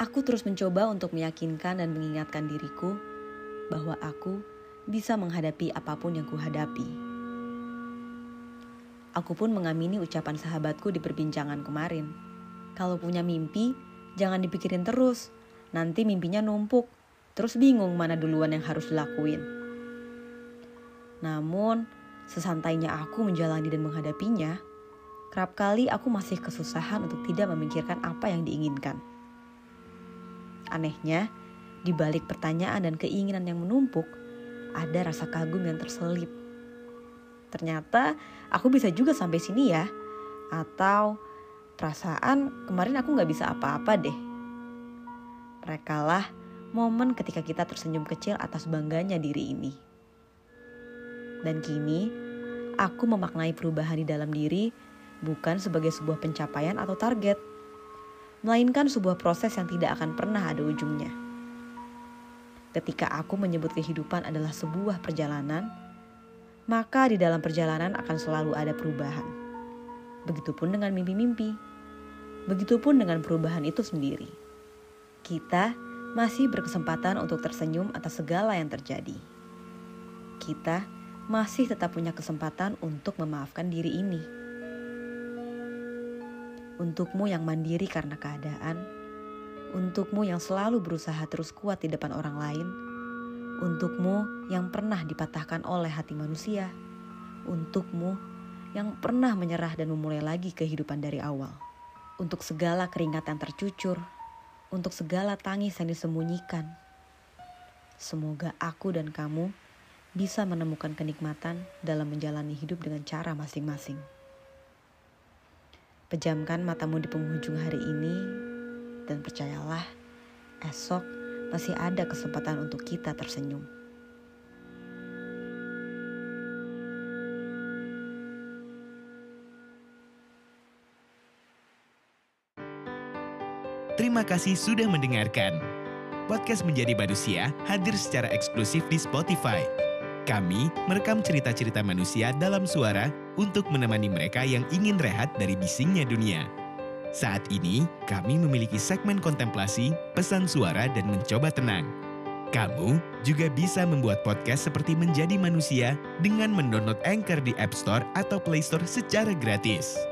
Aku terus mencoba untuk meyakinkan dan mengingatkan diriku bahwa aku bisa menghadapi apa pun yang kuhadapi. Aku pun mengamini ucapan sahabatku di perbincangan kemarin. Kalau punya mimpi, jangan dipikirin terus. Nanti mimpinya numpuk, terus bingung mana duluan yang harus dilakuin. Namun, sesantainya aku menjalani dan menghadapinya, kerap kali aku masih kesusahan untuk tidak memikirkan apa yang diinginkan. Anehnya, di balik pertanyaan dan keinginan yang menumpuk, ada rasa kagum yang terselip. Ternyata aku bisa juga sampai sini ya. Atau perasaan kemarin aku gak bisa apa-apa deh. Merekalah momen ketika kita tersenyum kecil atas bangganya diri ini. Dan kini, aku memaknai perubahan di dalam diri bukan sebagai sebuah pencapaian atau target, melainkan sebuah proses yang tidak akan pernah ada ujungnya. Ketika aku menyebut kehidupan adalah sebuah perjalanan, maka di dalam perjalanan akan selalu ada perubahan. Begitupun dengan mimpi-mimpi, begitupun dengan perubahan itu sendiri. Kita masih berkesempatan untuk tersenyum atas segala yang terjadi. Kita masih tetap punya kesempatan untuk memaafkan diri ini Untukmu yang mandiri karena keadaan, untukmu yang selalu berusaha terus kuat di depan orang lain, untukmu yang pernah dipatahkan oleh hati manusia, untukmu yang pernah menyerah dan memulai lagi kehidupan dari awal, untuk segala keringat yang tercucur, untuk segala tangis yang disembunyikan. Semoga aku dan kamu bisa menemukan kenikmatan dalam menjalani hidup dengan cara masing-masing. Pejamkan matamu di penghujung hari ini dan percayalah, esok masih ada kesempatan untuk kita tersenyum. Terima kasih sudah mendengarkan. Podcast Menjadi Manusia hadir secara eksklusif di Spotify. Kami merekam cerita-cerita manusia dalam suara untuk menemani mereka yang ingin rehat dari bisingnya dunia. Saat ini, kami memiliki segmen kontemplasi, pesan suara, dan mencoba tenang. Kamu juga bisa membuat podcast seperti Menjadi Manusia dengan mendownload Anchor di App Store atau Play Store secara gratis.